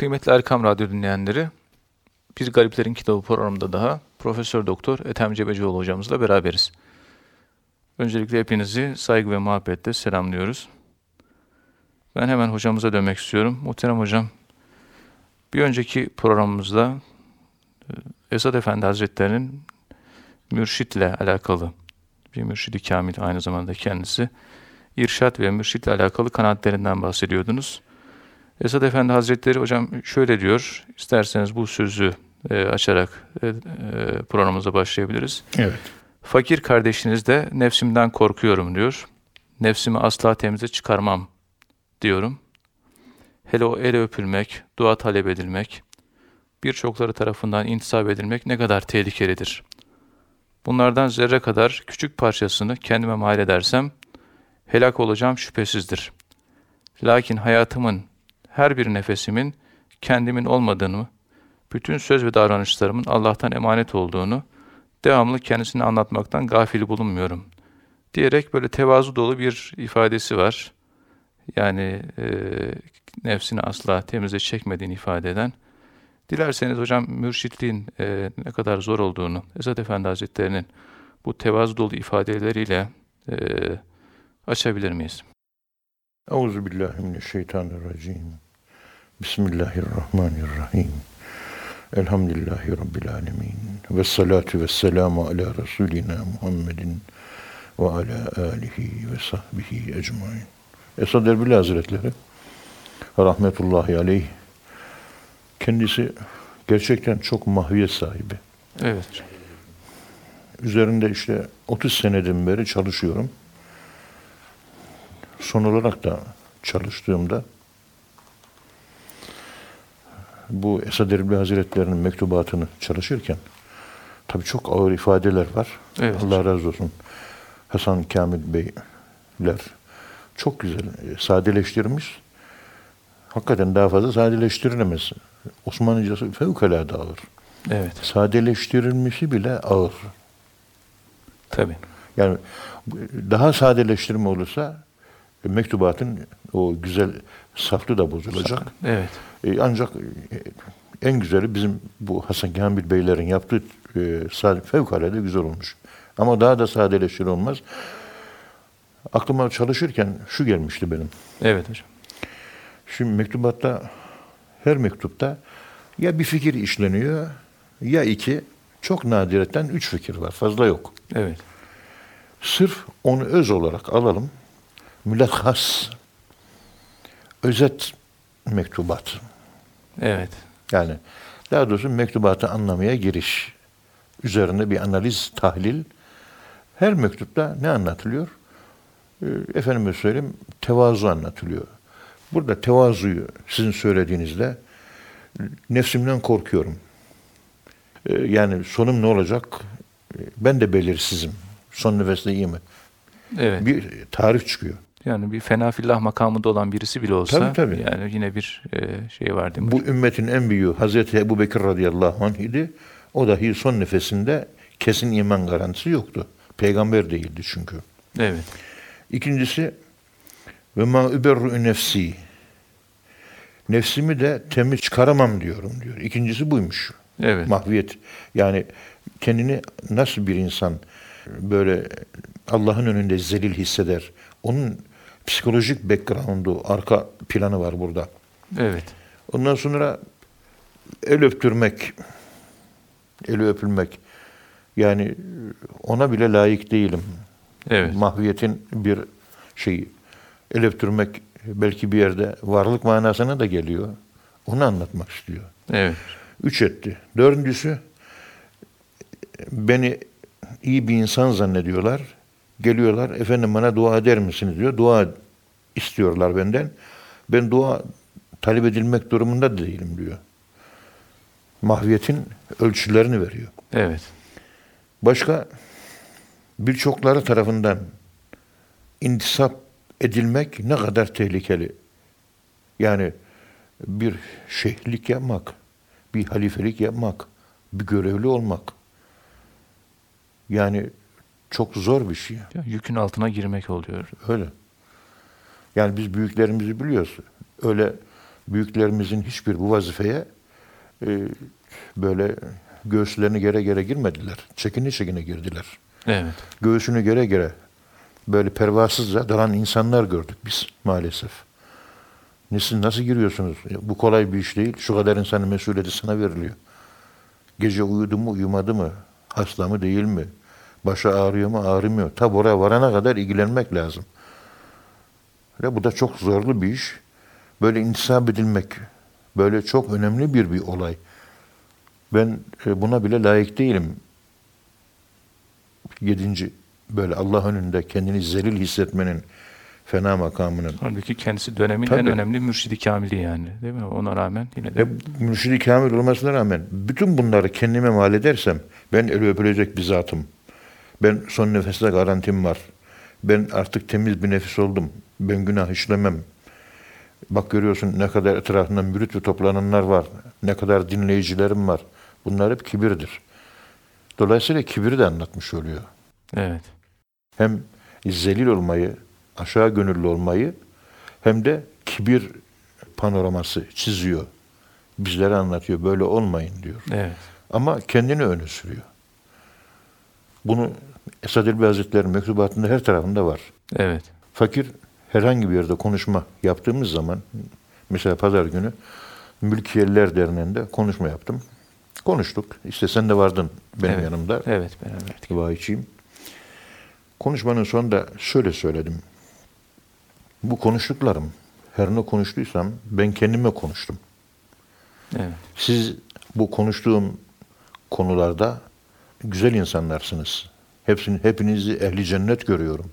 Kıymetli Erkam Radyo dinleyenleri, Bir Gariplerin Kitabı programında daha Profesör Doktor Ethem Cebecioğlu hocamızla beraberiz. Öncelikle hepinizi saygı ve muhabbetle selamlıyoruz. Ben hemen hocamıza dönmek istiyorum. Muhterem hocam, bir önceki programımızda e, Esad Efendi Hazretleri'nin mürşitle alakalı, bir mürşidi kamil aynı zamanda kendisi, irşat ve mürşitle alakalı kanaatlerinden bahsediyordunuz. Esad Efendi Hazretleri hocam şöyle diyor, isterseniz bu sözü e, açarak e, e, programımıza başlayabiliriz. Evet. Fakir kardeşiniz de nefsimden korkuyorum diyor. Nefsimi asla temize çıkarmam diyorum. Hele o ele öpülmek, dua talep edilmek, birçokları tarafından intisap edilmek ne kadar tehlikelidir. Bunlardan zerre kadar küçük parçasını kendime mal edersem helak olacağım şüphesizdir. Lakin hayatımın her bir nefesimin kendimin olmadığını, bütün söz ve davranışlarımın Allah'tan emanet olduğunu devamlı kendisine anlatmaktan gafil bulunmuyorum. Diyerek böyle tevazu dolu bir ifadesi var. Yani e, nefsini asla temize çekmediğini ifade eden. Dilerseniz hocam mürşitliğin e, ne kadar zor olduğunu, Esad Efendi Hazretleri'nin bu tevazu dolu ifadeleriyle e, açabilir miyiz? Euzu billahi mineşşeytanirracim. Bismillahirrahmanirrahim. Elhamdülillahi rabbil alamin. Ve salatu ve selamu ala Resulina Muhammedin ve ala alihi ve sahbihi ecmain. Esad Erbil Hazretleri rahmetullahi aleyh kendisi gerçekten çok mahviyet sahibi. Evet. Üzerinde işte 30 seneden beri çalışıyorum. Son olarak da çalıştığımda bu Esad Erbil Hazretleri'nin mektubatını çalışırken tabii çok ağır ifadeler var. Evet. Allah razı olsun. Hasan Kamil Beyler çok güzel e, sadeleştirmiş. Hakikaten daha fazla sadeleştirilemez. Osmanlıcası fevkalade ağır. Evet. Sadeleştirilmişi bile ağır. Tabii. Yani daha sadeleştirme olursa mektubatın o güzel saflığı da bozulacak. Evet. E, ancak e, en güzeli bizim bu Hasan Kamil Beylerin yaptığı e, fevkalade güzel olmuş. Ama daha da sadeleştir olmaz. Aklıma çalışırken şu gelmişti benim. Evet hocam. Şimdi mektubatta her mektupta ya bir fikir işleniyor ya iki çok nadiretten üç fikir var. Fazla yok. Evet. Sırf onu öz olarak alalım. Mülakkas, özet mektubat. Evet. Yani daha doğrusu mektubatı anlamaya giriş. Üzerinde bir analiz, tahlil. Her mektupta ne anlatılıyor? Ee, efendime söyleyeyim, tevazu anlatılıyor. Burada tevazuyu sizin söylediğinizde nefsimden korkuyorum. Ee, yani sonum ne olacak? Ee, Ben de belirsizim. Son nefeste iyi mi? Evet. Bir tarif çıkıyor. Yani bir fena fillah makamında olan birisi bile olsa Tabii, tabii. yani yine bir e, şey var değil mi? Bu ümmetin en büyüğü Hazreti Ebu Bekir radıyallahu anh idi. O dahi son nefesinde kesin iman garantisi yoktu. Peygamber değildi çünkü. Evet. İkincisi ve ma überru nefsi. Nefsimi de temiz çıkaramam diyorum diyor. İkincisi buymuş. Evet. Mahviyet. Yani kendini nasıl bir insan böyle Allah'ın önünde zelil hisseder. Onun psikolojik background'u, arka planı var burada. Evet. Ondan sonra el öptürmek, eli öpülmek. Yani ona bile layık değilim. Evet. Mahviyetin bir şeyi. El öptürmek belki bir yerde varlık manasına da geliyor. Onu anlatmak istiyor. Evet. Üç etti. Dördüncüsü beni iyi bir insan zannediyorlar. Geliyorlar efendim bana dua eder misiniz diyor. Dua istiyorlar benden. Ben dua talep edilmek durumunda da değilim diyor. Mahviyetin ölçülerini veriyor. Evet. Başka birçokları tarafından intisap edilmek ne kadar tehlikeli. Yani bir şeyhlik yapmak, bir halifelik yapmak, bir görevli olmak. Yani çok zor bir şey. Ya, Yükün altına girmek oluyor. Öyle. Yani biz büyüklerimizi biliyoruz. Öyle büyüklerimizin hiçbir bu vazifeye e, böyle göğüslerini gere gere girmediler. Çekini çekine girdiler. Evet. Göğsünü gere gere böyle pervasızca dalan insanlar gördük biz maalesef. Siz nasıl giriyorsunuz? Bu kolay bir iş değil. Şu kadar insanın mesuliyeti sana veriliyor. Gece uyudu mu uyumadı mı? Hasta mı değil mi? Başı ağrıyor mu ağrımıyor. Tabi oraya varana kadar ilgilenmek lazım. Ve bu da çok zorlu bir iş. Böyle intisap edilmek, böyle çok önemli bir bir olay. Ben e, buna bile layık değilim. Yedinci, böyle Allah önünde kendini zelil hissetmenin fena makamının. Halbuki kendisi dönemin en Tabii. önemli mürşidi kamili yani. Değil mi? Ona rağmen yine de Ve mürşidi kamil olmasına rağmen bütün bunları kendime mal edersem ben el öpülecek bir zatım. Ben son nefeste garantim var. Ben artık temiz bir nefis oldum. Ben günah işlemem. Bak görüyorsun ne kadar etrafında mürit ve toplananlar var. Ne kadar dinleyicilerim var. Bunlar hep kibirdir. Dolayısıyla kibiri de anlatmış oluyor. evet. Hem zelil olmayı, aşağı gönüllü olmayı hem de kibir panoraması çiziyor. Bizlere anlatıyor. Böyle olmayın diyor. Evet. Ama kendini öne sürüyor. Bunu Esad Elbi Hazretleri'nin mektubatında her tarafında var. Evet. Fakir herhangi bir yerde konuşma yaptığımız zaman mesela pazar günü Mülkiyeliler Derneği'nde konuşma yaptım. Konuştuk. İşte sen de vardın benim Evet. yanımda. Evet beraberdik. Vahiyçiyim. Konuşmanın sonunda şöyle söyledim. Bu konuştuklarım her ne konuştuysam ben kendime konuştum. Evet. Siz bu konuştuğum konularda güzel insanlarsınız. Hepsini, hepinizi ehli cennet görüyorum.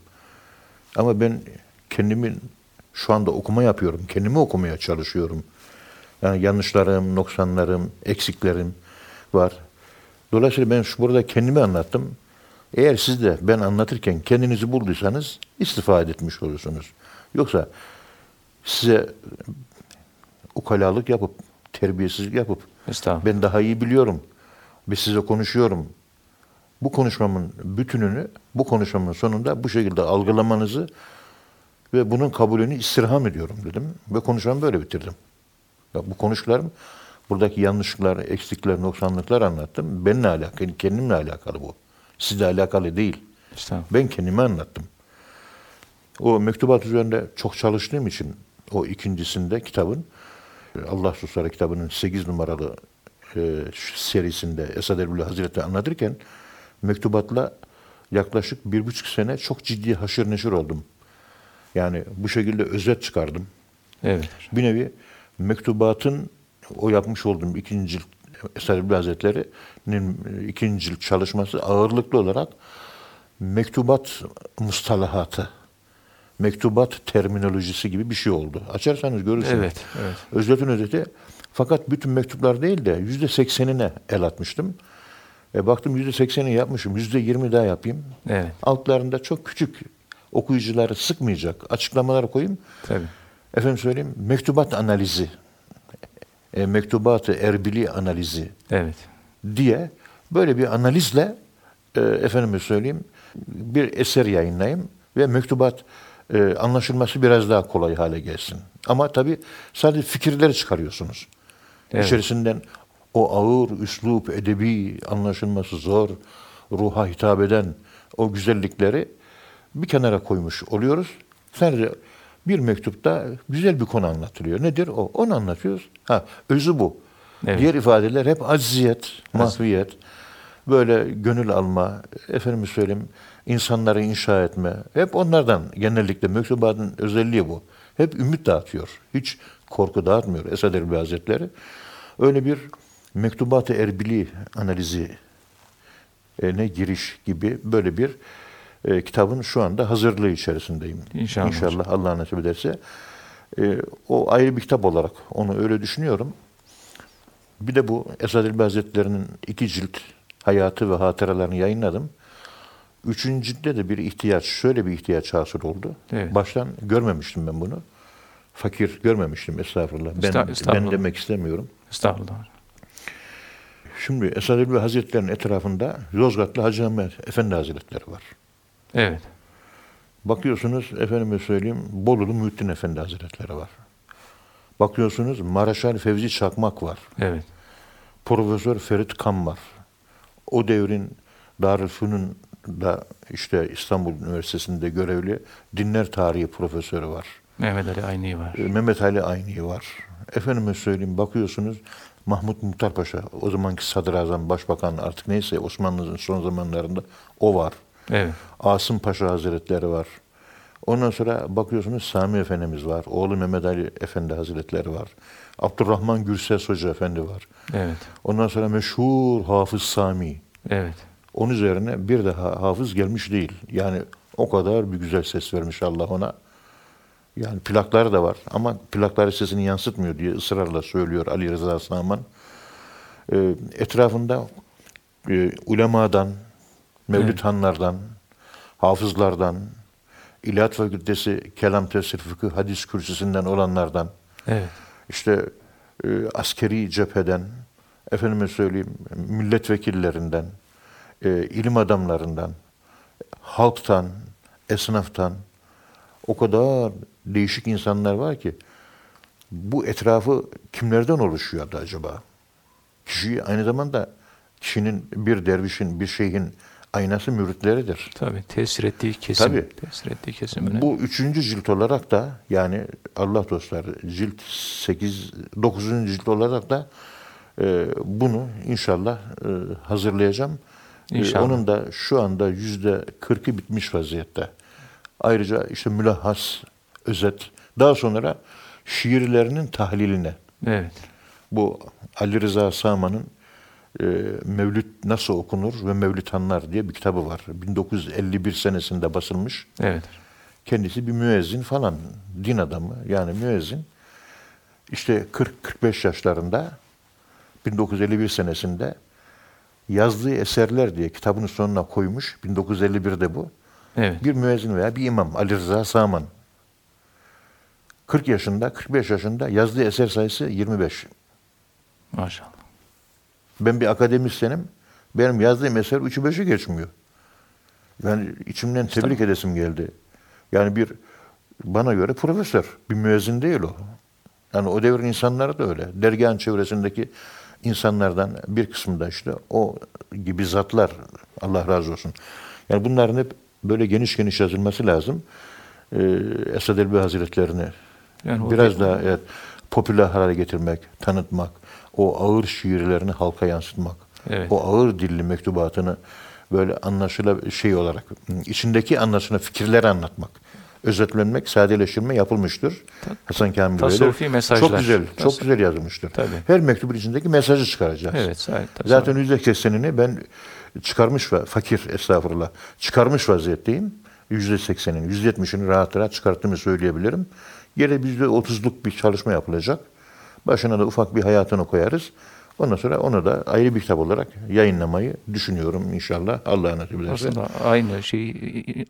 Ama ben kendimin şu anda okuma yapıyorum. Kendimi okumaya çalışıyorum. Yani yanlışlarım, noksanlarım, eksiklerim var. Dolayısıyla ben şu burada kendimi anlattım. Eğer siz de ben anlatırken kendinizi bulduysanız istifade etmiş olursunuz. Yoksa size ukalalık yapıp, terbiyesizlik yapıp ben daha iyi biliyorum ve size konuşuyorum. Bu konuşmamın bütününü bu konuşmamın sonunda bu şekilde algılamanızı ve bunun kabulünü istirham ediyorum dedim. Ve konuşmamı böyle bitirdim. Ya bu konuşmalarım buradaki yanlışlıklar, eksikler, noksanlıklar anlattım. Benimle alakalı, kendimle alakalı bu. Sizle alakalı değil. Ben kendime anlattım. O mektubat üzerinde çok çalıştığım için o ikincisinde kitabın Allah Susarı kitabının 8 numaralı e, serisinde Esad Erbil Hazretleri anlatırken mektubatla yaklaşık bir buçuk sene çok ciddi haşır neşir oldum. Yani bu şekilde özet çıkardım. Evet. Bir nevi mektubatın o yapmış olduğum ikinci cilt Esad Erbil Hazretleri'nin ikinci cilt çalışması ağırlıklı olarak mektubat mustalahatı, mektubat terminolojisi gibi bir şey oldu. Açarsanız görürsünüz. Evet. Evet. Özetin özeti. Fakat bütün mektuplar değil de yüzde seksenine el atmıştım. E, baktım yüzde sekseni yapmışım. Yüzde yirmi daha yapayım. Evet. Altlarında çok küçük okuyucuları sıkmayacak açıklamalar koyayım. Tabii. Efendim söyleyeyim mektubat analizi, e, mektubat-ı erbili analizi Evet. diye böyle bir analizle e, efendime söyleyeyim bir eser yayınlayayım ve mektubat e, anlaşılması biraz daha kolay hale gelsin. Ama tabii sadece fikirleri çıkarıyorsunuz. Evet. İçerisinden o ağır, üslup, edebi, anlaşılması zor, ruha hitap eden o güzellikleri bir kenara koymuş oluyoruz. Sadece bir mektupta güzel bir konu anlatılıyor. Nedir o? Onu anlatıyoruz. Ha, özü bu. Evet. Diğer ifadeler hep acziyet, mahviyet, böyle gönül alma, efendim söyleyeyim, insanları inşa etme. Hep onlardan genellikle mektubatın özelliği bu. Hep ümit dağıtıyor. Hiç korku dağıtmıyor Esad Erbil Hazretleri. Öyle bir mektubat-ı erbili analizi e, ne giriş gibi böyle bir e, kitabın şu anda hazırlığı içerisindeyim. İnşallah İnşallah Allah nasip ederse. E, o ayrı bir kitap olarak onu öyle düşünüyorum. Bir de bu Esad Elbi Hazretleri'nin iki cilt hayatı ve hatıralarını yayınladım. Üçüncü ciltte de bir ihtiyaç, şöyle bir ihtiyaç hasıl oldu. Evet. Baştan görmemiştim ben bunu. Fakir görmemiştim estağfurullah. Ben, Esta- ben estağfurullah. demek istemiyorum. Estağfurullah. Şimdi Esad Elbi Hazretleri'nin etrafında Yozgatlı Hacı Ahmet Efendi Hazretleri var. Evet. Bakıyorsunuz efendime söyleyeyim Bolulu Muhittin Efendi Hazretleri var. Bakıyorsunuz Maraşal Fevzi Çakmak var. Evet. Profesör Ferit Kam var. O devrin Darülfünun da işte İstanbul Üniversitesi'nde görevli dinler tarihi profesörü var. Mehmet Ali Ayni var. E, Mehmet Ali Ayni var. Efendime söyleyeyim bakıyorsunuz Mahmut Muhtar Paşa o zamanki sadrazam, başbakan artık neyse Osmanlı'nın son zamanlarında o var. Evet. Asım Paşa Hazretleri var. Ondan sonra bakıyorsunuz Sami Efendimiz var. Oğlu Mehmet Ali Efendi Hazretleri var. Abdurrahman Gürses Hoca Efendi var. Evet. Ondan sonra meşhur Hafız Sami. Evet. Onun üzerine bir daha hafız gelmiş değil. Yani o kadar bir güzel ses vermiş Allah ona. Yani plakları da var ama plakları sesini yansıtmıyor diye ısrarla söylüyor Ali Rıza Saman. Ee, etrafında e, ulemadan, Mevlüt Evet. Hanlardan, hafızlardan, İlahiyat Fakültesi Kelam Tefsir Fıkıh Hadis Kürsüsünden olanlardan, Evet. işte e, askeri cepheden, efendime söyleyeyim milletvekillerinden, e, ilim adamlarından, halktan, esnaftan o kadar değişik insanlar var ki bu etrafı kimlerden oluşuyordu acaba? Kişi aynı zamanda kişinin bir dervişin, bir şeyhin aynası müritleridir. Tabii tesir ettiği kesim. Tabii. Tesir ettiği kesim önemli. Bu üçüncü cilt olarak da yani Allah dostları cilt 8, 9. cilt olarak da e, bunu inşallah e, hazırlayacağım. E, İnşallah. onun da şu anda yüzde 40'ı bitmiş vaziyette. Ayrıca işte mülahhas, özet, daha sonra şiirlerinin tahliline. Evet. Bu Ali Rıza Saman'ın e, Mevlüt Nasıl Okunur ve Mevlüt Anlar diye bir kitabı var. 1951 senesinde basılmış. Evet. Kendisi bir müezzin falan, din adamı yani müezzin. İşte 40-45 yaşlarında 1951 senesinde yazdığı eserler diye kitabının sonuna koymuş. 1951'de bu. Evet. Bir müezzin veya bir imam Ali Rıza Saman. 40 yaşında, 45 yaşında yazdığı eser sayısı 25. Maşallah. Ben bir akademisyenim. Benim yazdığım eser 3'ü 5'i geçmiyor. Yani içimden tebrik edesim geldi. Yani bir bana göre profesör, bir müezzin değil o. Yani o devrin insanları da öyle. Dergahın çevresindeki insanlardan bir kısmı da işte o gibi zatlar Allah razı olsun. Yani bunların hep böyle geniş geniş yazılması lazım. Ee, Esad Elbi Hazretlerini Yani biraz daha evet, popüler hale getirmek, tanıtmak, o ağır şiirlerini halka yansıtmak, Evet. o ağır dilli mektubatını böyle anlaşıla şey olarak içindeki anlaşılan fikirleri anlatmak, özetlenmek, sadeleştirme yapılmıştır. Hasan Kamil. Tasavvufi mesajlar. Çok güzel, çok Tas- güzel yazılmıştır. Tabii. Her mektubun içindeki mesajı çıkaracağız. Evet. Zaten, Zaten yüzde seksenini ben çıkarmış ve fakir estağfurullah çıkarmış vaziyetteyim. Yüzde seksenin, yüzde yetmişini rahat rahat çıkarttığımı söyleyebilirim. Geri yüzde otuzluk bir çalışma yapılacak. Başına da ufak bir hayatını koyarız. Ondan sonra onu da ayrı bir kitap olarak yayınlamayı düşünüyorum inşallah. Allah nasip ederse. Aslında aynı şey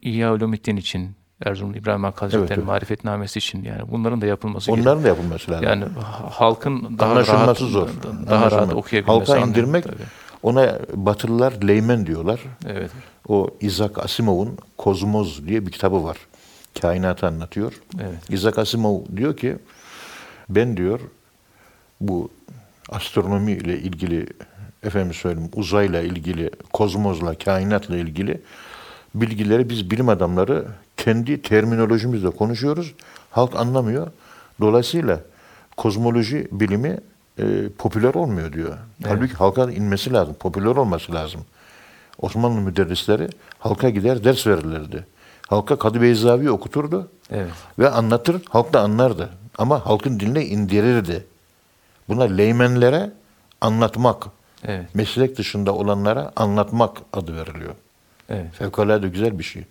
İhya Ulumuddin için, Erzurum İbrahim Hakkı Hazretleri'nin evet. marifetnamesi için yani bunların da yapılması gerekiyor. Onların da yapılması lazım. Yani ha- halkın daha rahat, zor. daha rahat okuyabilmesi. Halka indirmek, Tabii. ona Batılılar leymen diyorlar. Evet. O Isaac Asimov'un Kozmoz diye bir kitabı var. Kainatı anlatıyor. Evet. Isaac Asimov diyor ki ben diyor bu astronomi ile ilgili efendim söyleyeyim uzayla ilgili, kozmozla, kainatla ilgili bilgileri biz bilim adamları kendi terminolojimizle konuşuyoruz. Halk anlamıyor. Dolayısıyla kozmoloji bilimi e, popüler olmuyor diyor. Halbuki halka inmesi lazım, popüler olması lazım. Osmanlı müderrisleri halka gider ders verirlerdi. Halka Kadı Beyzavi okuturdu Evet. ve anlatır, halk da anlardı. Ama halkın diline indirirdi. Buna leymenlere anlatmak, Evet. meslek dışında olanlara anlatmak adı veriliyor. Evet. Fevkalade güzel bir şey.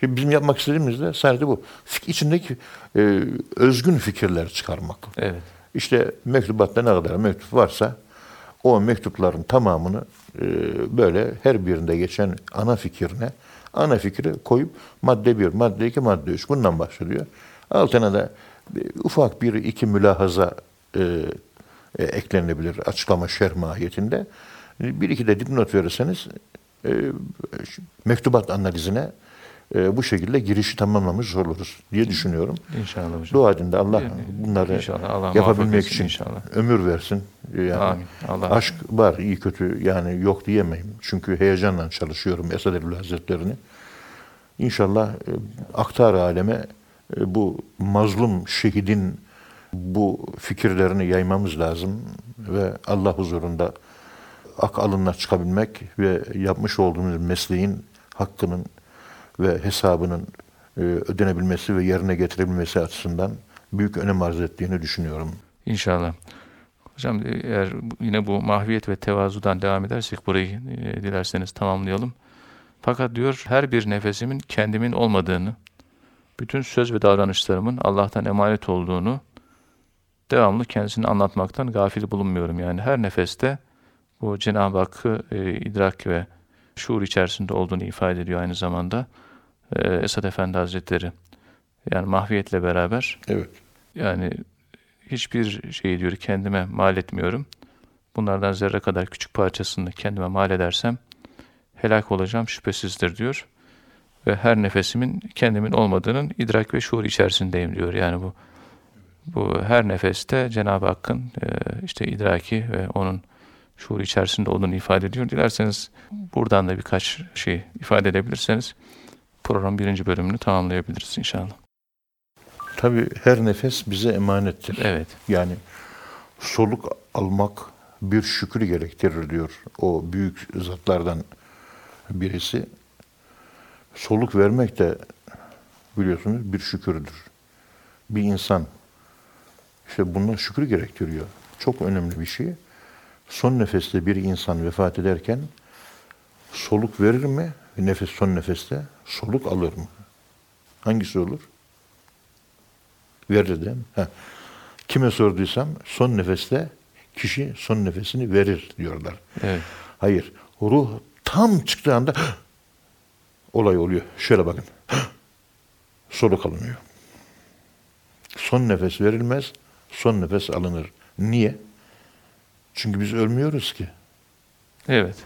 Şimdi bizim yapmak istediğimiz de sadece bu. İçindeki e, özgün fikirler çıkarmak. Evet. İşte mektubatta ne kadar mektup varsa o mektupların tamamını e, böyle her birinde geçen ana fikrine ana fikri koyup madde bir, madde iki, madde üç bundan başlıyor. Altına da bir- ufak bir iki mülahaza e, e, eklenebilir açıklama şerh mahiyetinde. Bir iki de dipnot verirseniz e, mektubat analizine e, bu şekilde girişi tamamlamış oluruz diye düşünüyorum. İnşallah hocam. Dua edin de Allah Yani bunları inşallah Allah yapabilmek için inşallah. ömür versin. Yani Amin. Allah aşk var iyi kötü yani yok diyemeyim. Çünkü heyecanla çalışıyorum Esad Erbil Hazretlerini. İnşallah e, aktar aleme e, bu mazlum şehidin bu fikirlerini yaymamız lazım ve Allah huzurunda ak alınla çıkabilmek ve yapmış olduğumuz mesleğin hakkının ve hesabının e, ödenebilmesi ve yerine getirebilmesi açısından büyük önem arz ettiğini düşünüyorum. İnşallah. Hocam eğer yine bu mahviyet ve tevazudan devam edersek burayı e, dilerseniz tamamlayalım. Fakat diyor her bir nefesimin kendimin olmadığını, bütün söz ve davranışlarımın Allah'tan emanet olduğunu devamlı kendisini anlatmaktan gafil bulunmuyorum. Yani her nefeste bu Cenab-ı Hakk'ı e, idrak ve şuur içerisinde olduğunu ifade ediyor aynı zamanda. E, Esad Efendi Hazretleri yani mahviyetle beraber Evet. yani hiçbir şeyi diyor kendime mal etmiyorum. Bunlardan zerre kadar küçük parçasını kendime mal edersem helak olacağım şüphesizdir diyor. Ve her nefesimin kendimin olmadığının idrak ve şuur içerisindeyim diyor. Yani bu bu her nefeste Cenab-ı Hakk'ın e, işte idraki ve onun şuur içerisinde olduğunu ifade ediyor. Dilerseniz buradan da birkaç şey ifade edebilirseniz program birinci bölümünü tamamlayabiliriz inşallah. Tabii her nefes bize emanettir. Evet. Yani soluk almak bir şükür gerektirir diyor o büyük zatlardan birisi. Soluk vermek de biliyorsunuz bir şükürdür. Bir insan işte bundan şükür gerektiriyor. Çok önemli bir şey. Son nefeste bir insan vefat ederken soluk verir mi? Nefes son nefeste soluk alır mı? Hangisi olur? Verir değil mi? Heh. Kime sorduysam son nefeste kişi son nefesini verir diyorlar. Evet. Hayır. Ruh tam çıktığı anda olay oluyor. Şöyle bakın. Soluk alınıyor. Son nefes verilmez, son nefes alınır. Niye? Çünkü biz ölmüyoruz ki. Evet.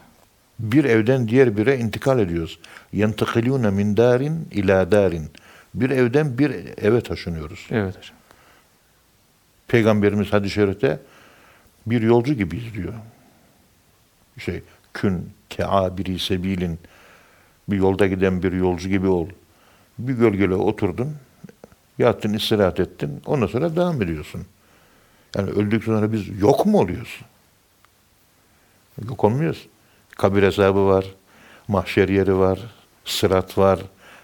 Bir evden diğer bire intikal ediyoruz. Yentakilûne min darin ila darin. Bir evden bir eve taşınıyoruz. Evet hocam. Peygamberimiz hadis-i şerifte bir yolcu gibiyiz diyor. Şey, kün keabiri sebilin bir yolda giden bir yolcu gibi ol. Bir gölgele oturdun, yattın, istirahat ettin, ondan sonra devam ediyorsun. Yani öldükten sonra biz yok mu oluyoruz? Yok olmuyoruz Kabir hesabı var, mahşer yeri var, sırat var,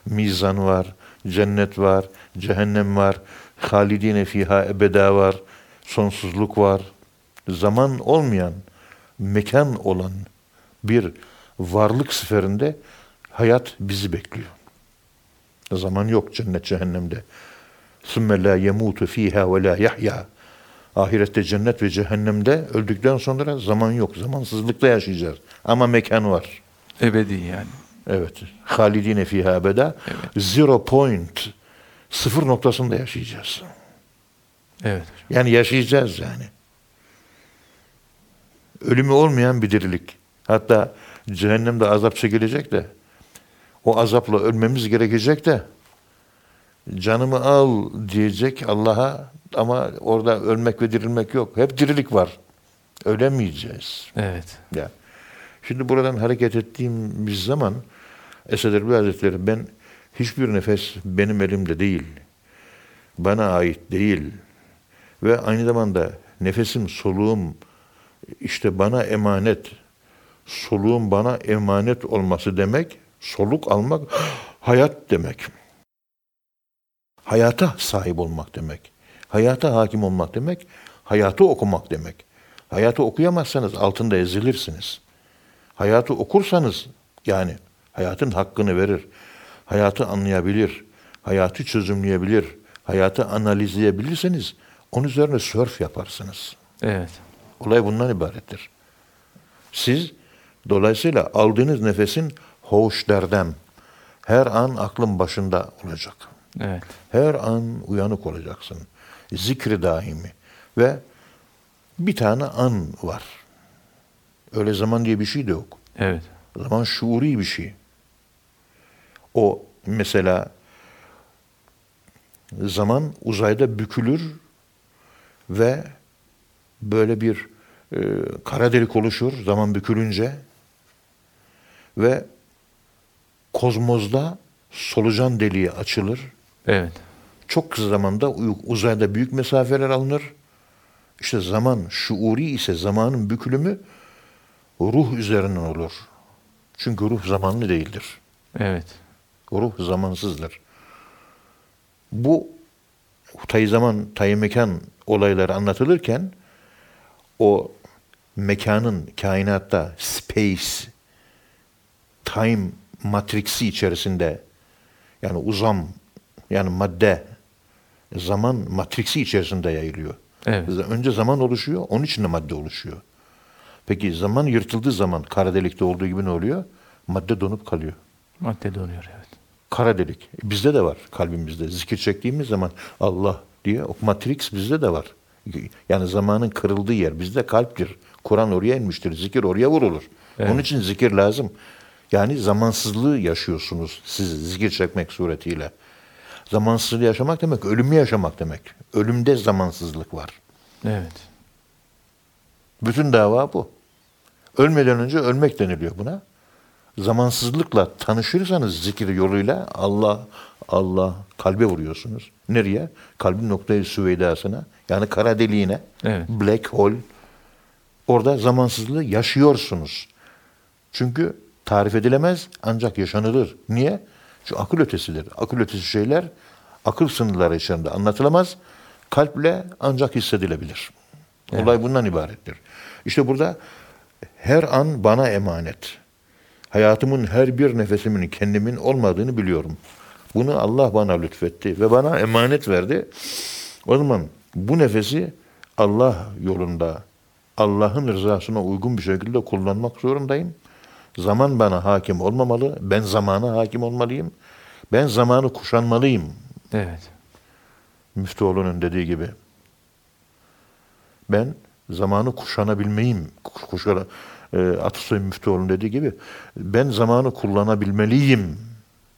mizan var, cennet var, cehennem var, halidine fiha ebeda var, sonsuzluk var. Zaman olmayan, mekan olan bir varlık seferinde hayat bizi bekliyor. Zaman yok cennet cehennemde. ثُمَّ لَا يَمُوتُ ف۪يهَا وَلَا يَحْيَا Ahirette cennet ve cehennemde öldükten sonra zaman yok. Zamansızlıkta yaşayacağız. Ama mekan var. Ebedi yani. Evet. Halidine fiha ebeda. Zero point. Sıfır noktasında yaşayacağız. Evet. Yani yaşayacağız yani. Ölümü olmayan bir dirilik. Hatta cehennemde azap çekilecek de o azapla ölmemiz gerekecek de canımı al diyecek Allah'a ama orada ölmek ve dirilmek yok. Hep dirilik var. Ölemeyeceğiz. Evet. Ya. Şimdi buradan hareket ettiğimiz zaman Esad Erbil Hazretleri ben hiçbir nefes benim elimde değil. Bana ait değil. Ve aynı zamanda nefesim, soluğum işte bana emanet. Soluğun bana emanet olması demek, soluk almak hayat demek. Hayata sahip olmak demek. Hayata hakim olmak demek, hayatı okumak demek. Hayatı okuyamazsanız altında ezilirsiniz. Hayatı okursanız yani hayatın hakkını verir, hayatı anlayabilir, hayatı çözümleyebilir, hayatı analizleyebilirseniz onun üzerine sörf yaparsınız. Evet. Olay bundan ibarettir. Siz dolayısıyla aldığınız nefesin hoşlerden her an aklın başında olacak. Evet. Her an uyanık olacaksın. Zikri daimi. Ve bir tane an var. Öyle zaman diye bir şey de yok. Evet. Zaman şuuri bir şey. O mesela zaman uzayda bükülür ve böyle bir e, kara delik oluşur zaman bükülünce ve kozmozda solucan deliği açılır. Evet. Çok kısa zamanda uzayda büyük mesafeler alınır. İşte zaman şuuri ise zamanın bükülümü ruh üzerinden olur. Çünkü ruh zamanlı değildir. Evet. Ruh zamansızdır. Bu tayı zaman, tayı mekan olayları anlatılırken o mekanın kainatta space, time matriksi içerisinde yani uzam yani madde zaman matriksi içerisinde yayılıyor. Evet. Önce zaman oluşuyor, onun için de madde oluşuyor. Peki zaman yırtıldığı zaman kara delikte olduğu gibi ne oluyor? Madde donup kalıyor. Madde donuyor evet. Kara delik. Bizde de var kalbimizde. Zikir çektiğimiz zaman Allah diye o matrix bizde de var. Yani zamanın kırıldığı yer bizde kalptir. Kur'an oraya inmiştir. Zikir oraya vurulur. Evet. Onun için zikir lazım. Yani zamansızlığı yaşıyorsunuz siz zikir çekmek suretiyle. Zamansızlığı yaşamak demek ölümü yaşamak demek. Ölümde zamansızlık var. Evet. Bütün dava bu. Ölmeden önce ölmek deniliyor buna. Zamansızlıkla tanışırsanız zikir yoluyla Allah Allah kalbe vuruyorsunuz. Nereye? Kalbin noktayı süveydasına. Yani kara deliğine. Evet. Black hole. Orada zamansızlığı yaşıyorsunuz. Çünkü tarif edilemez ancak yaşanılır. Niye? Çünkü akıl ötesidir. Akıl ötesi şeyler akıl sınırları içerisinde anlatılamaz. Kalple ancak hissedilebilir. Olay bundan ibarettir. İşte burada her an bana emanet. Hayatımın her bir nefesimin kendimin olmadığını biliyorum. Bunu Allah bana lütfetti ve bana emanet verdi. O zaman bu nefesi Allah yolunda, Allah'ın rızasına uygun bir şekilde kullanmak zorundayım. Zaman bana hakim olmamalı, ben zamana hakim olmalıyım. Ben zamanı kuşanmalıyım. Evet. Müftüoğlu'nun dediği gibi. Ben zamanı kuşanabilmeyim. Kuşana, e, Atasoy Müftüoğlu'nun dediği gibi. Ben zamanı kullanabilmeliyim.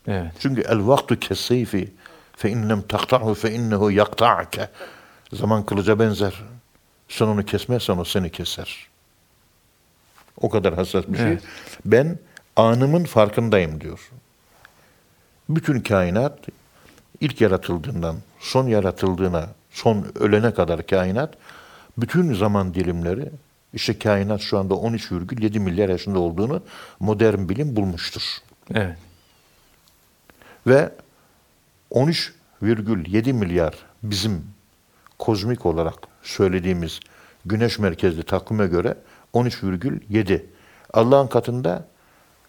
Evet. Çünkü el vaktu kesseyfi fe innem takta'hu fe innehu yakta'ke. Zaman kılıca benzer. Sen onu kesmezsen o seni keser. O kadar hassas bir şey. Evet. Ben anımın farkındayım diyor. Bütün kainat ilk yaratıldığından son yaratıldığına, son ölene kadar kainat bütün zaman dilimleri işte kainat şu anda 13,7 milyar yaşında olduğunu modern bilim bulmuştur. Evet. Ve 13,7 milyar bizim kozmik olarak söylediğimiz güneş merkezli takvime göre 13,7. Allah'ın katında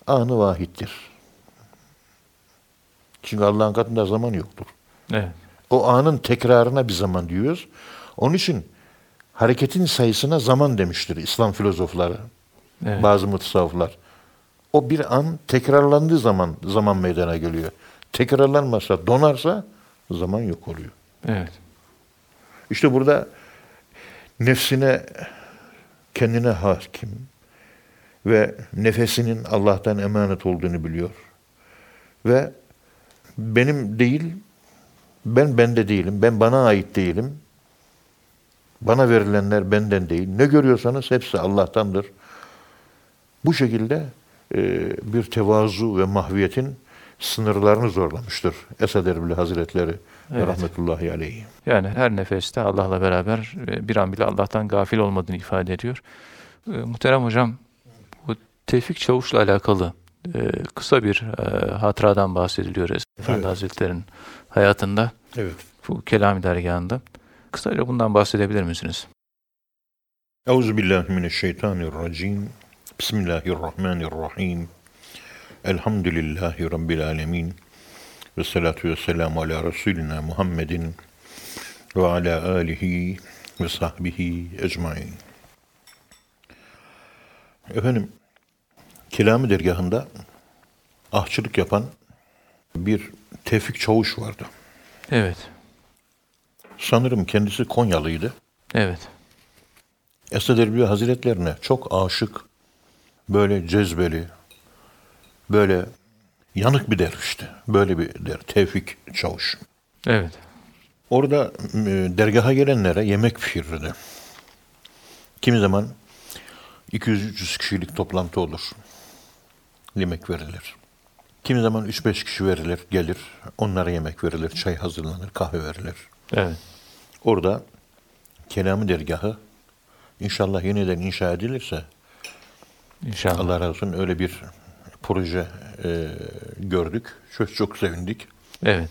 anı vahittir. Çünkü Allah'ın katında zaman yoktur. Evet. O anın tekrarına bir zaman diyoruz. Onun için hareketin sayısına zaman demiştir İslam filozofları. Evet. Bazı mutasavvıflar. O bir an tekrarlandığı zaman zaman meydana geliyor. Tekrarlanmazsa, donarsa zaman yok oluyor. Evet. İşte burada nefsine, kendine hakim ve nefesinin Allah'tan emanet olduğunu biliyor. Ve benim değil, ben bende değilim, ben bana ait değilim. Bana verilenler benden değil. Ne görüyorsanız hepsi Allah'tandır. Bu şekilde e, bir tevazu ve mahviyetin sınırlarını zorlamıştır Esad Erbil Hazretleri Evet. rahmetullahi aleyhi. Yani her nefeste Allah'la beraber e, bir an bile Allah'tan gafil olmadığını ifade ediyor. E, Muhterem hocam, bu Tevfik Çavuş'la alakalı e, kısa bir e, hatıradan bahsediliyor Efendi Evet. Hazretleri'nin hayatında, Evet. bu Kelami dergahında. Kısaca bundan bahsedebilir misiniz? Euzu billahi mineşşeytanirracim. Bismillahirrahmanirrahim. Elhamdülillahi rabbil alamin. Ve salatu ve selamu ala Resulina Muhammedin ve ala alihi ve sahbihi ecmain. Efendim, Kelami dergahında ahçılık yapan bir Tevfik Çavuş vardı. Evet, Sanırım kendisi Konyalıydı. evet, Esad Erbil Hazretlerine çok aşık, böyle cezbeli, böyle Yanık bir dervişti. Böyle bir der. Tevfik Çavuş. Evet. Orada e, dergaha gelenlere yemek pişirirdi. Kimi zaman 200-300 kişilik toplantı olur. Yemek verilir. Kimi zaman 3-5 kişi verilir, gelir. Onlara yemek verilir, çay hazırlanır, kahve verilir. Evet. Orada kelamı dergahı inşallah yeniden inşa edilirse İnşallah. Allah razı olsun öyle bir proje e, gördük. Çok çok sevindik. Evet.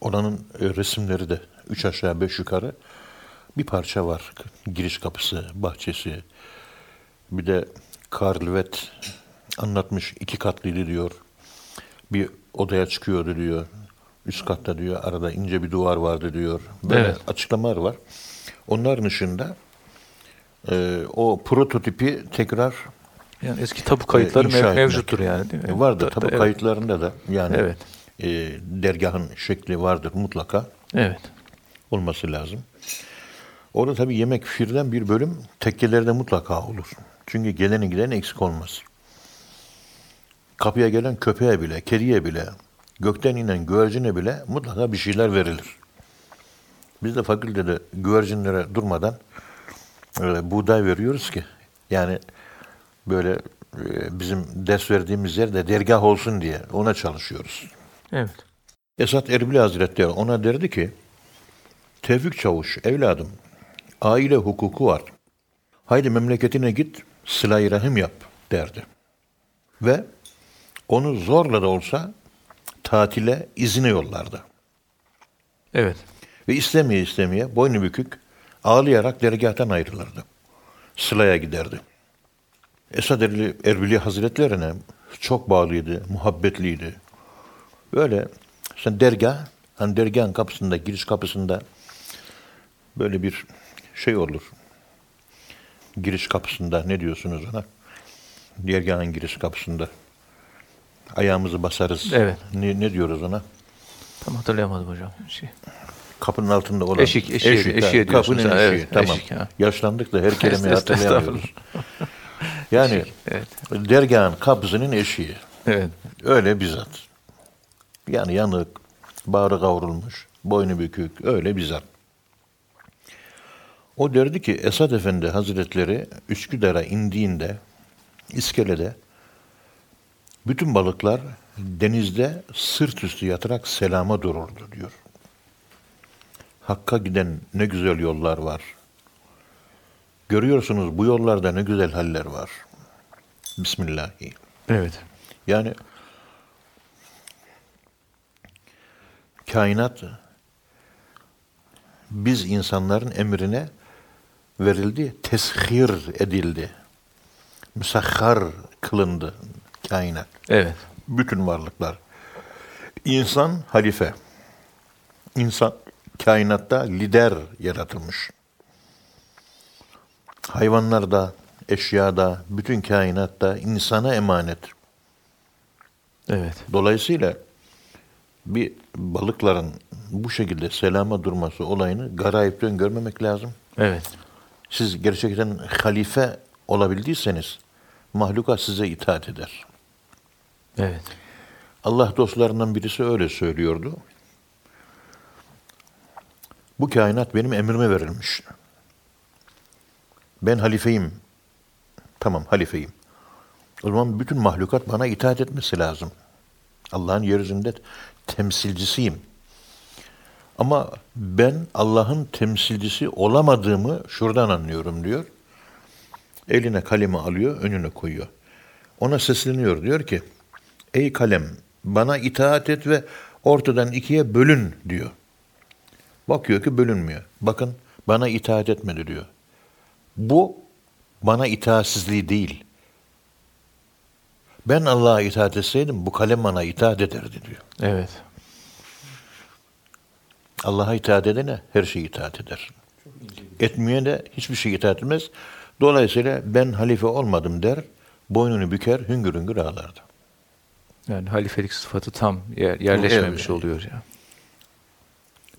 Oranın e, resimleri de üç aşağı beş yukarı bir parça var. Giriş kapısı, bahçesi. Bir de Karlvet anlatmış iki katlıydı diyor. Bir odaya çıkıyordu diyor. Üst katta diyor arada ince bir duvar vardı diyor. Böyle Evet. açıklamalar var. Onların dışında e, o prototipi tekrar Yani eski tapu kayıtları inşa mev- mevcuttur yani değil mi? vardır. Da- Tabi da- evet. kayıtlarında da yani Evet. e, dergahın şekli vardır mutlaka Evet. olması lazım. Orada tabii yemek pişirilen bir bölüm tekkelerde mutlaka olur. Çünkü geleni giden eksik olmaz. Kapıya gelen köpeğe bile, kediye bile, gökten inen güvercine bile mutlaka bir şeyler verilir. Biz de fakültede güvercinlere durmadan öyle buğday veriyoruz ki yani böyle e, bizim ders verdiğimiz yerde dergah olsun diye ona çalışıyoruz. Evet. Esat Erbil Hazretleri ona derdi ki, Tevfik Çavuş, evladım, aile hukuku var. Haydi memleketine git, sıla-i rahim yap derdi. Ve onu zorla da olsa tatile, izine yollardı. Evet. Ve istemeye istemeye boynu bükük, ağlayarak dergahtan ayrılırdı. Sıla'ya giderdi. Esad Erbil, Erbili Hazretlerine çok bağlıydı, muhabbetliydi. Böyle sen dergah, hani dergahın kapısında, giriş kapısında böyle bir şey olur. Giriş kapısında ne diyorsunuz ona? Dergahın giriş kapısında. Ayağımızı basarız. Evet. Ne, ne diyoruz ona? Tam hatırlayamadım hocam. Şey. Kapının altında olan Eşik, eşiğe- eşik, eşiğe diyorsun kapının eşiği, evet, tamam. eşik, ha. Yaşlandık da her kelimeyi hatırlayamıyoruz. Yani Evet. dergahın kapısının eşiği. Evet. Öyle bizzat. Yani yanık, bağrı kavrulmuş, boynu bükük, öyle bizzat. O derdi ki Esad Efendi Hazretleri Üsküdar'a indiğinde iskelede bütün balıklar denizde sırt üstü yatarak selama dururdu diyor. Hakka giden ne güzel yollar var. Görüyorsunuz bu yollarda ne güzel haller var. Bismillahi. Evet. Yani kainat biz insanların emrine verildi, teshir edildi. Müsahhar kılındı kainat. Evet. Bütün varlıklar. İnsan halife. İnsan kainatta lider yaratılmış. Hayvanlarda, eşyada, bütün kainatta insana emanet. Evet. Dolayısıyla bir balıkların bu şekilde selama durması olayını garayipten görmemek lazım. Evet. Siz gerçekten halife olabildiyseniz mahlukat size itaat eder. Evet. Allah dostlarından birisi öyle söylüyordu. Bu kainat benim emrime verilmiş. Ben halifeyim. Tamam halifeyim. O zaman bütün mahlukat bana itaat etmesi lazım. Allah'ın yeryüzünde temsilcisiyim. Ama ben Allah'ın temsilcisi olamadığımı şuradan anlıyorum diyor. Eline kalemi alıyor, önüne koyuyor. Ona sesleniyor. Diyor ki, ey kalem bana itaat et ve ortadan ikiye bölün diyor. Bakıyor ki bölünmüyor. Bakın bana itaat etmedi diyor. Bu bana itaatsizliği değil. Ben Allah'a itaat etseydim bu kalem bana itaat ederdi diyor. Evet. Allah'a itaat edene her şey itaat eder. Etmeyene de hiçbir şey itaat etmez. Dolayısıyla ben halife olmadım der, boynunu büker, hüngür hüngür ağlardı. Yani halifelik sıfatı tam yer, yerleşmemiş Evet. oluyor ya.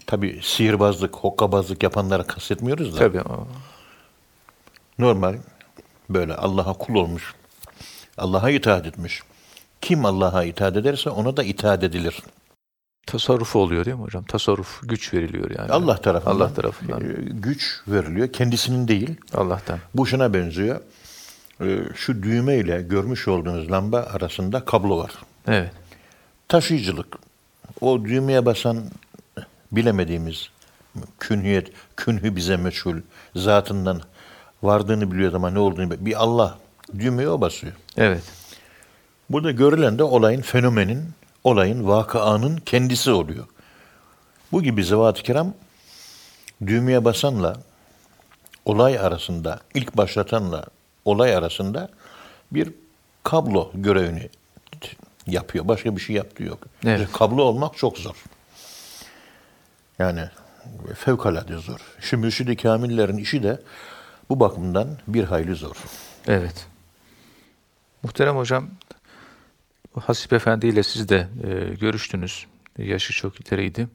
Tabi sihirbazlık, hokkabazlık yapanlara kastetmiyoruz da. Tabii. o- Normal böyle Allah'a kul olmuş, Allah'a itaat etmiş, Kim Allah'a itaat ederse ona da itaat edilir. Tasarrufu oluyor değil mi hocam? Tasarruf, güç veriliyor yani. Allah tarafından, Allah tarafından. e, güç veriliyor. Kendisinin değil. Allah'tan. Bu şuna benziyor. E, Şu düğme ile görmüş olduğunuz lamba arasında kablo var. Evet. Taşıyıcılık. O düğmeye basan bilemediğimiz künhiyet, künhü bize meçhul, zatından vardığını biliyor ama ne olduğunu bilmiyor. Bir Allah. Düğmeye o basıyor. Evet. Burada görülen de olayın, fenomenin, olayın, vakıanın kendisi oluyor. Bu gibi zevat-ı kiram düğmeye basanla olay arasında, ilk başlatanla olay arasında bir kablo görevini yapıyor. Başka bir şey yaptığı yok. Evet. Kablo olmak çok zor. Yani fevkalade zor. Şu mürşid-i kamillerin işi de bu bakımdan bir hayli zor. Evet. Muhterem hocam, Hasip Efendi ile siz de e, görüştünüz. Yaşı çok ileriydi.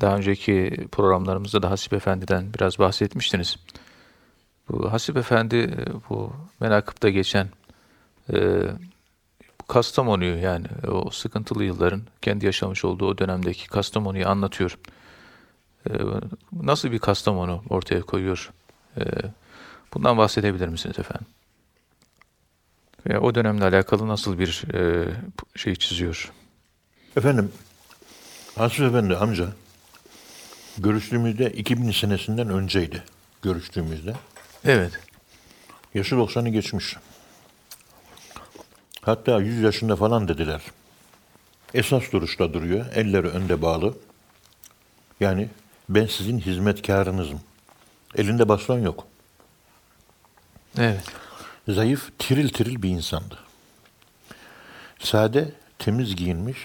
Daha önceki programlarımızda da Hasip Efendi'den biraz bahsetmiştiniz. Bu Hasip Efendi e, bu menakıpta geçen e, Kastamonu'yu yani o sıkıntılı yılların kendi yaşamış olduğu o dönemdeki Kastamonu'yu anlatıyor. E, nasıl bir Kastamonu ortaya koyuyor? E, bundan bahsedebilir misiniz efendim? Ve o dönemle alakalı nasıl bir e, şey çiziyor? Efendim, Hasip Efendi amca görüştüğümüzde 2000 senesinden önceydi görüştüğümüzde. Evet. Yaşı 90'ı geçmiş. Hatta 100 yaşında falan dediler. Esas duruşta duruyor. Elleri önde bağlı. Yani ben sizin hizmetkarınızım. Elinde baston yok. Evet. Zayıf, tiril tiril bir insandı. Sade, temiz giyinmiş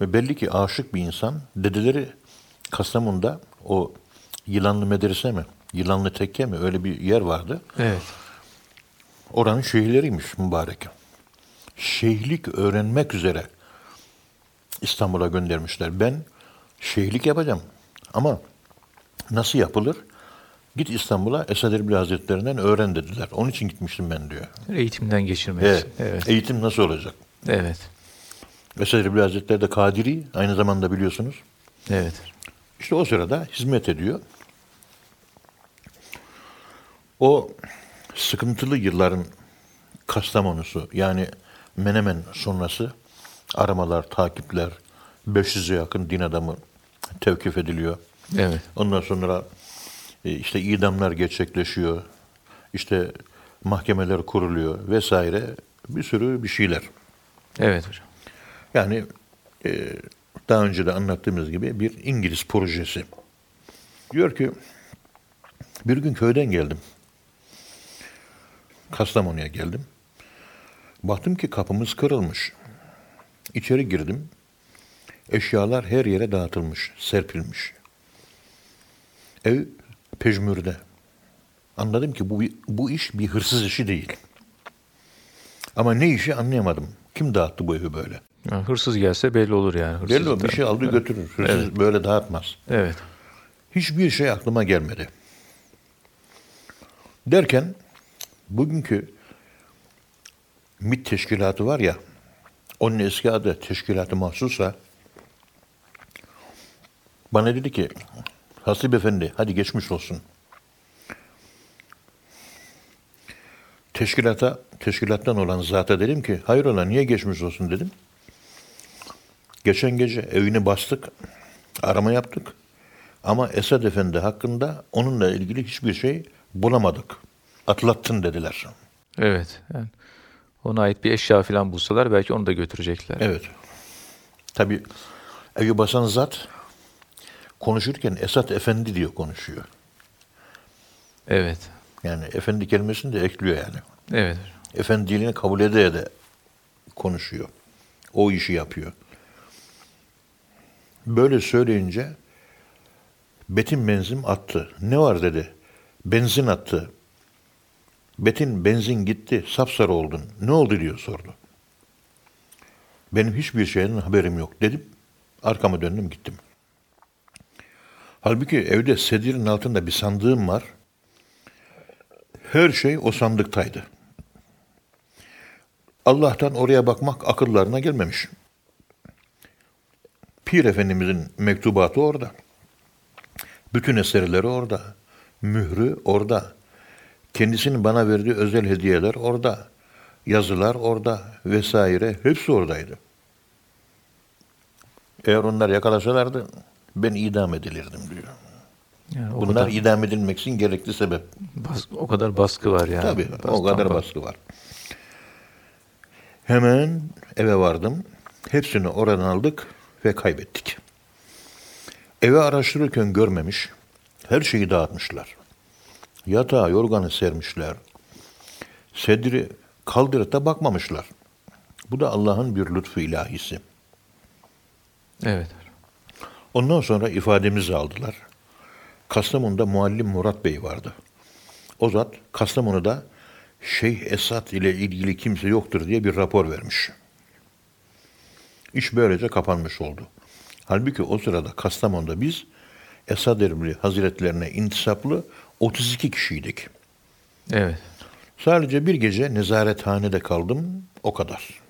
ve belli ki aşık bir insan. Dedeleri Kastamonu'da o Yılanlı Medrese mi, Yılanlı Tekke mi öyle bir yer vardı. Evet. Oranın şeyhleriymiş mübarek. Şeyhlik öğrenmek üzere İstanbul'a göndermişler. Ben şeyhlik yapacağım ama nasıl yapılır? Git İstanbul'a Esad Erbil Hazretlerinden öğren dediler. Onun için gitmiştim ben diyor. Eğitimden geçirmek. Evet. Evet. Eğitim nasıl olacak? Evet. Esad Erbil Hazretleri de Kadiri aynı zamanda biliyorsunuz. Evet. İşte o sırada hizmet ediyor. O sıkıntılı yılların Kastamonu'su yani Menemen sonrası aramalar, takipler, 500'e yakın din adamı tevkif ediliyor. Evet. Ondan sonra e, işte idamlar gerçekleşiyor. İşte mahkemeler kuruluyor vesaire bir sürü bir şeyler. Evet hocam. Yani e, daha önce de anlattığımız gibi bir İngiliz projesi. Diyor ki bir gün köyden geldim. Kastamonu'ya geldim. Baktım ki kapımız kırılmış. İçeri girdim. Eşyalar her yere dağıtılmış, serpilmiş. Ev pejmürde. Anladım ki bu, bu iş bir hırsız işi değil. Ama ne işi anlayamadım. Kim dağıttı bu evi böyle? Yani hırsız gelse belli olur yani. Hırsız Belli o, bir şey aldı götürür. Hırsız böyle dağıtmaz. Evet. Hiçbir şey aklıma gelmedi. Derken bugünkü MİT teşkilatı var ya, onun eski adı teşkilatı mahsusa, bana dedi ki, Hasip Efendi hadi geçmiş olsun. Teşkilata, teşkilattan olan zata dedim ki, hayrola niye geçmiş olsun dedim. Geçen gece evini bastık, arama yaptık. Ama Esad Efendi hakkında onunla ilgili hiçbir şey bulamadık. Atlattın dediler. Evet. Yani ona ait bir eşya falan bulsalar belki onu da götürecekler. Evet. Tabi evi basan zat konuşurken Esat Efendi diyor konuşuyor. Evet. Yani efendi kelimesini de ekliyor yani. Evet. Efendiliğini kabul ede de konuşuyor. O işi yapıyor. Böyle söyleyince Betin benzin attı. Ne var dedi. Benzin attı. Betin benzin gitti. Sapsarı oldun. Ne oldu diyor sordu. Benim hiçbir şeyden haberim yok dedim. Arkama döndüm gittim. Halbuki evde sedirin altında bir sandığım var. Her şey o sandıktaydı. Allah'tan oraya bakmak akıllarına gelmemiş. Pir Efendimizin mektubatı orada. Bütün eserleri orada. Mührü orada. Kendisinin bana verdiği özel hediyeler orada. Yazılar orada vesaire hepsi oradaydı. Eğer onlar yakalasalardı ben idam edilirdim diyor. Yani o Bunlar kadar, idam edilmek için gerekli sebep. bas- o kadar baskı var yani. Tabii o Bastan kadar baskı var. Hemen eve vardım. Hepsini oradan aldık ve kaybettik. Eve araştırırken görmemiş. Her şeyi dağıtmışlar. Yatağı, yorganı sermişler. Sedri kaldırıp da bakmamışlar. Bu da Allah'ın bir lütfu ilahisi. Evet. Ondan sonra ifademizi aldılar. Kastamonu'da muallim Murat Bey vardı. O zat Kastamonu'da Şeyh Esad ile ilgili kimse yoktur diye bir rapor vermiş. İş böylece kapanmış oldu. Halbuki o sırada Kastamonu'da biz Esad Erbil Hazretlerine intisaplı 32 kişiydik. Evet. Sadece bir gece nezarethanede kaldım, o kadar.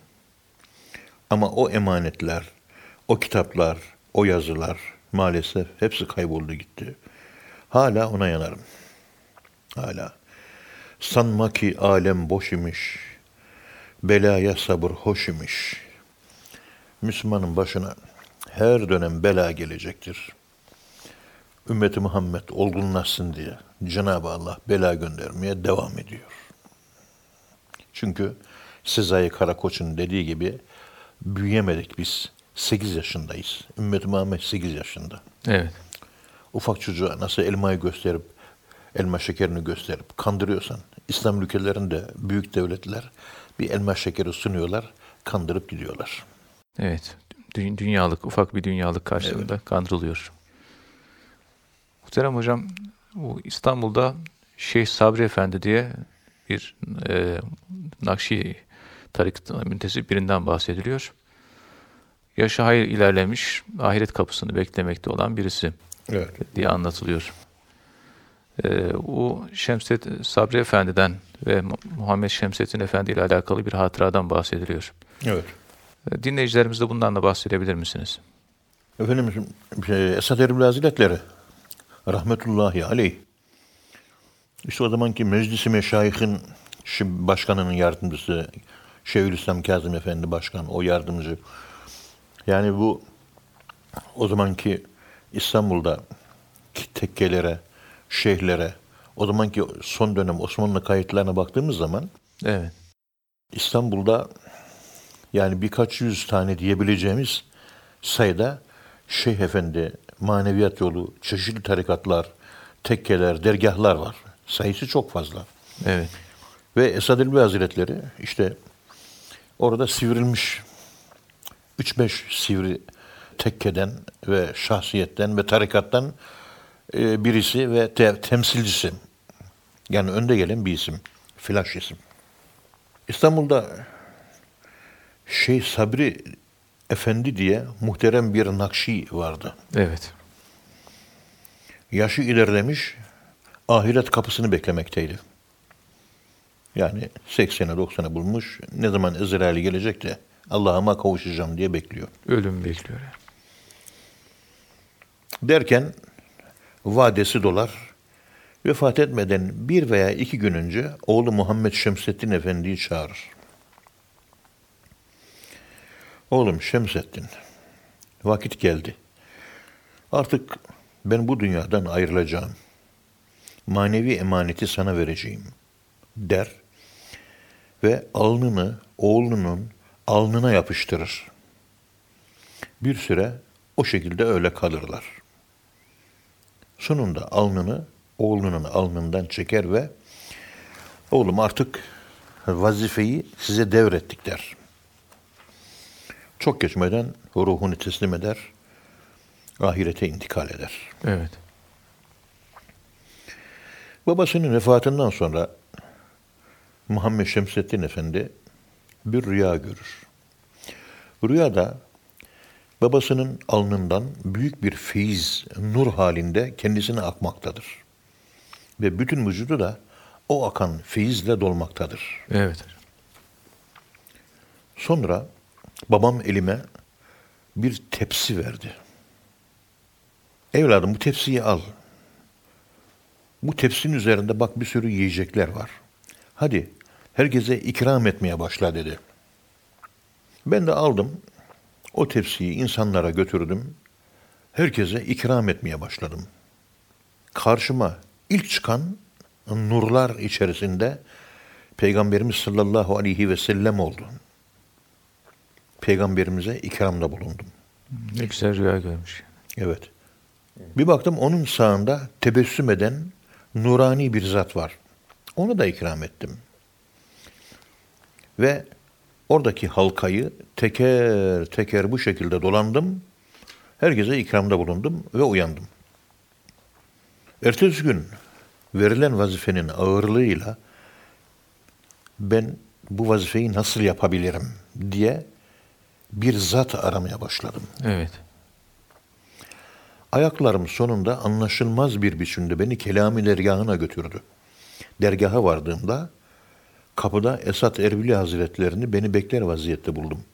Ama o emanetler, o kitaplar, o yazılar maalesef hepsi kayboldu gitti. Hala ona yanarım. Hala. Sanma ki alem boş imiş, belaya sabır hoş imiş. Müslümanın başına her dönem bela gelecektir. Ümmeti Muhammed olgunlaşsın diye Cenab-ı Allah bela göndermeye devam ediyor. Çünkü Sezai Karakoç'un dediği gibi büyüyemedik biz. 8 yaşındayız. Ümmet Muhammed 8 yaşında. Evet. Ufak çocuğa nasıl elmayı gösterip, elma şekerini gösterip kandırıyorsan, İslam ülkelerinde büyük devletler bir elma şekeri sunuyorlar, kandırıp gidiyorlar. Evet. Dü- dünyalık, ufak bir dünyalık karşılığında kandırılıyor. Muhterem hocam, bu İstanbul'da Şeyh Sabri Efendi diye bir e, Nakşi tarikatına müntesip birinden bahsediliyor. Yaşı hayır ilerlemiş, ahiret kapısını beklemekte olan birisi Evet. diye anlatılıyor. Ee, o Şemset Sabri Efendi'den ve Mu- Muhammed Şemsettin Efendi ile alakalı bir hatıradan bahsediliyor. Evet. Ee, Dinleyicilerimiz de bundan da bahsedebilir misiniz? Efendim şey, Esad Erbil Hazretleri rahmetullahi aleyh işte o zamanki Meclis-i Meşayih'in başkanının yardımcısı Şeyhülislam Kazım Efendi başkan o yardımcı yani bu o zamanki İstanbul'da tekkelere, şeyhlere o zamanki son dönem Osmanlı kayıtlarına baktığımız zaman Evet. İstanbul'da yani birkaç yüz tane diyebileceğimiz sayıda Şeyh Efendi, maneviyat yolu, çeşitli tarikatlar, tekkeler, dergahlar var. Sayısı çok fazla. Evet. Ve Esad Elbi Hazretleri işte orada sivrilmiş 3-5 sivri tekkeden ve şahsiyetten ve tarikattan e, birisi ve te- temsilcisi. Yani önde gelen bir isim. Flash isim. İstanbul'da Şeyh Sabri Efendi diye muhterem bir nakşi vardı. Evet. Yaşı ilerlemiş, ahiret kapısını beklemekteydi. Yani 80'e 90'a bulmuş, ne zaman Ezrail gelecek de Allah'ıma kavuşacağım diye bekliyor. Ölüm bekliyor. Derken vadesi dolar. Vefat etmeden bir veya iki gün önce oğlu Muhammed Şemsettin Efendi'yi çağırır. Oğlum Şemsettin, vakit geldi. Artık ben bu dünyadan ayrılacağım. Manevi emaneti sana vereceğim der ve alnını oğlunun alnına yapıştırır. Bir süre o şekilde öyle kalırlar. Sonunda alnını oğlunun alnından çeker ve oğlum artık vazifeyi size devrettik der. Çok geçmeden ruhunu teslim eder, ahirete intikal eder. Evet. Babasının vefatından sonra Muhammed Şemsettin Efendi bir rüya görür. Rüyada babasının alnından büyük bir feyiz, nur halinde kendisine akmaktadır. Ve bütün vücudu da o akan feyizle dolmaktadır. Evet. Sonra babam elime bir tepsi verdi. Evladım bu tepsiyi al. Bu tepsinin üzerinde bak bir sürü yiyecekler var. Hadi herkese ikram etmeye başla dedi. Ben de aldım. O tepsiyi insanlara götürdüm. Herkese ikram etmeye başladım. Karşıma ilk çıkan nurlar içerisinde Peygamberimiz sallallahu aleyhi ve sellem oldu. Peygamberimize ikramda bulundum. Ne güzel rüya görmüş. Evet. Bir baktım onun sağında tebessüm eden nurani bir zat var. Onu da ikram ettim. Ve oradaki halkayı teker teker bu şekilde dolandım. Herkese ikramda bulundum ve uyandım. Ertesi gün verilen vazifenin ağırlığıyla ben bu vazifeyi nasıl yapabilirim diye bir zat aramaya başladım. Evet. Ayaklarım sonunda anlaşılmaz bir biçimde beni Kelami dergahına götürdü. Dergaha vardığımda kapıda Esat Erbili Hazretlerini beni bekler vaziyette buldum.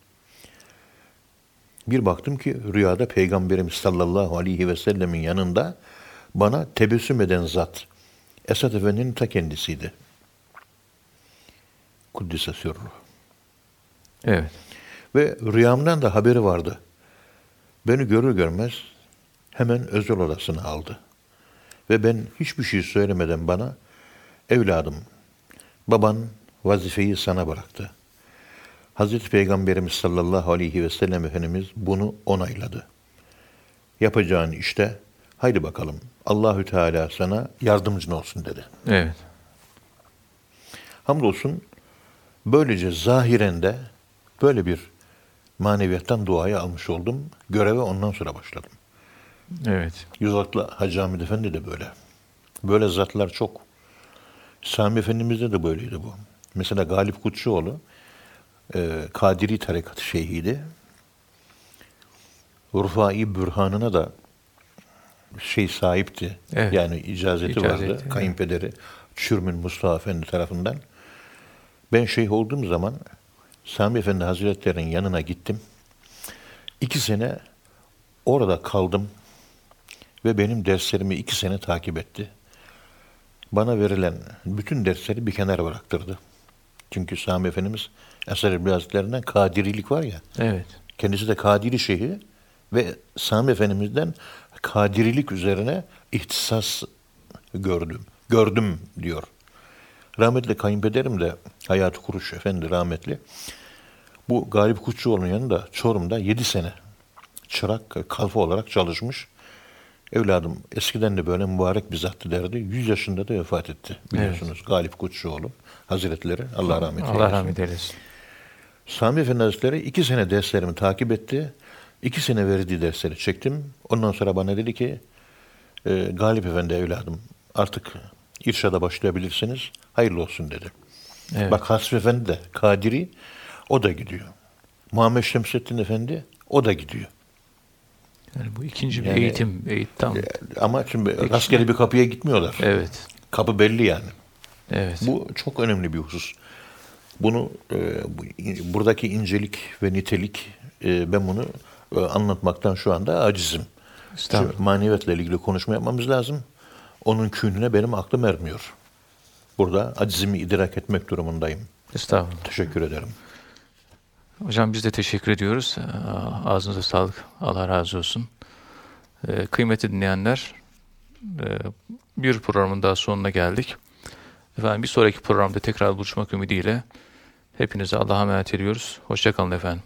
Bir baktım ki rüyada Peygamberimiz sallallahu aleyhi ve sellemin yanında bana tebessüm eden zat Esat Efendi'nin ta kendisiydi. Kuddise sürruh. Evet. Ve rüyamdan da haberi vardı. Beni görür görmez hemen özel odasına aldı. Ve ben hiçbir şey söylemeden bana, evladım, baban vazifeyi sana bıraktı. Hazreti Peygamberimiz sallallahu aleyhi ve sellem Efendimiz bunu onayladı. Yapacağın işte, haydi bakalım Allahü Teala sana yardımcın olsun dedi. Evet. Hamdolsun böylece zahiren de böyle bir maneviyattan duayı almış oldum. Göreve ondan sonra başladım. Evet. Yüzaklı Hacı Hamid Efendi de böyle. Böyle zatlar çok. Sami Efendimiz'de de böyleydi bu. Mesela Galip Kutçuoğlu e, Kadiri tarikatı şeyhiydi. Rufai Bürhan'ına da şey sahipti. Evet. Yani icazeti, İcazeti, vardı. evet. Kayınpederi Çürmün Mustafa Efendi tarafından. Ben şeyh olduğum zaman Sami Efendi Hazretleri'nin yanına gittim. İki sene orada kaldım ve benim derslerimi iki sene takip etti. Bana verilen bütün dersleri bir kenara bıraktırdı. Çünkü Sami Efendimiz Eser-i Hazretlerinden Kadirilik var ya, Evet. kendisi de Kadiri şeyhi ve Sami Efendimiz'den Kadirilik üzerine ihtisas gördüm. Gördüm diyor. Rahmetli kayınpederim de Hayati Kuruş Efendi rahmetli. Bu Galip Kutçuoğlu'nun yanında Çorum'da 7 sene çırak, kalfa olarak çalışmış. Evladım eskiden de böyle mübarek bir zattı derdi. 100 yaşında da vefat etti biliyorsunuz. Galip Kutçuoğlu Hazretleri. Allah rahmet eylesin. Allah rahmet eylesin. Sami Efendi Hazretleri iki sene derslerimi takip etti. İki sene verdiği dersleri çektim. Ondan sonra bana dedi ki e, Galip Efendi evladım artık irşada başlayabilirsiniz. Hayırlı olsun dedi. Evet. Bak Hasif Efendi de Kadiri o da gidiyor. Muhammed Şemsettin Efendi o da gidiyor. Yani bu ikinci bir Yani- eğitim. Eğitim tam. Ama şimdi rastgele bir kapıya gitmiyorlar. Evet. Kapı belli yani. Evet. Bu çok önemli bir husus. Bunu e, buradaki incelik ve nitelik e, ben bunu e, anlatmaktan şu anda acizim. Çünkü maneviyatla ilgili konuşma yapmamız lazım. Onun kühnüne benim aklım ermiyor. Burada acizimi idrak etmek durumundayım. Estağfurullah. Teşekkür ederim. Hocam biz de teşekkür ediyoruz. Aa, Ağzınıza sağlık. Allah razı olsun. Ee, kıymetli dinleyenler, e, bir programın daha sonuna geldik. Efendim bir sonraki programda tekrar buluşmak ümidiyle hepinize Allah'a emanet ediyoruz. Hoşçakalın efendim.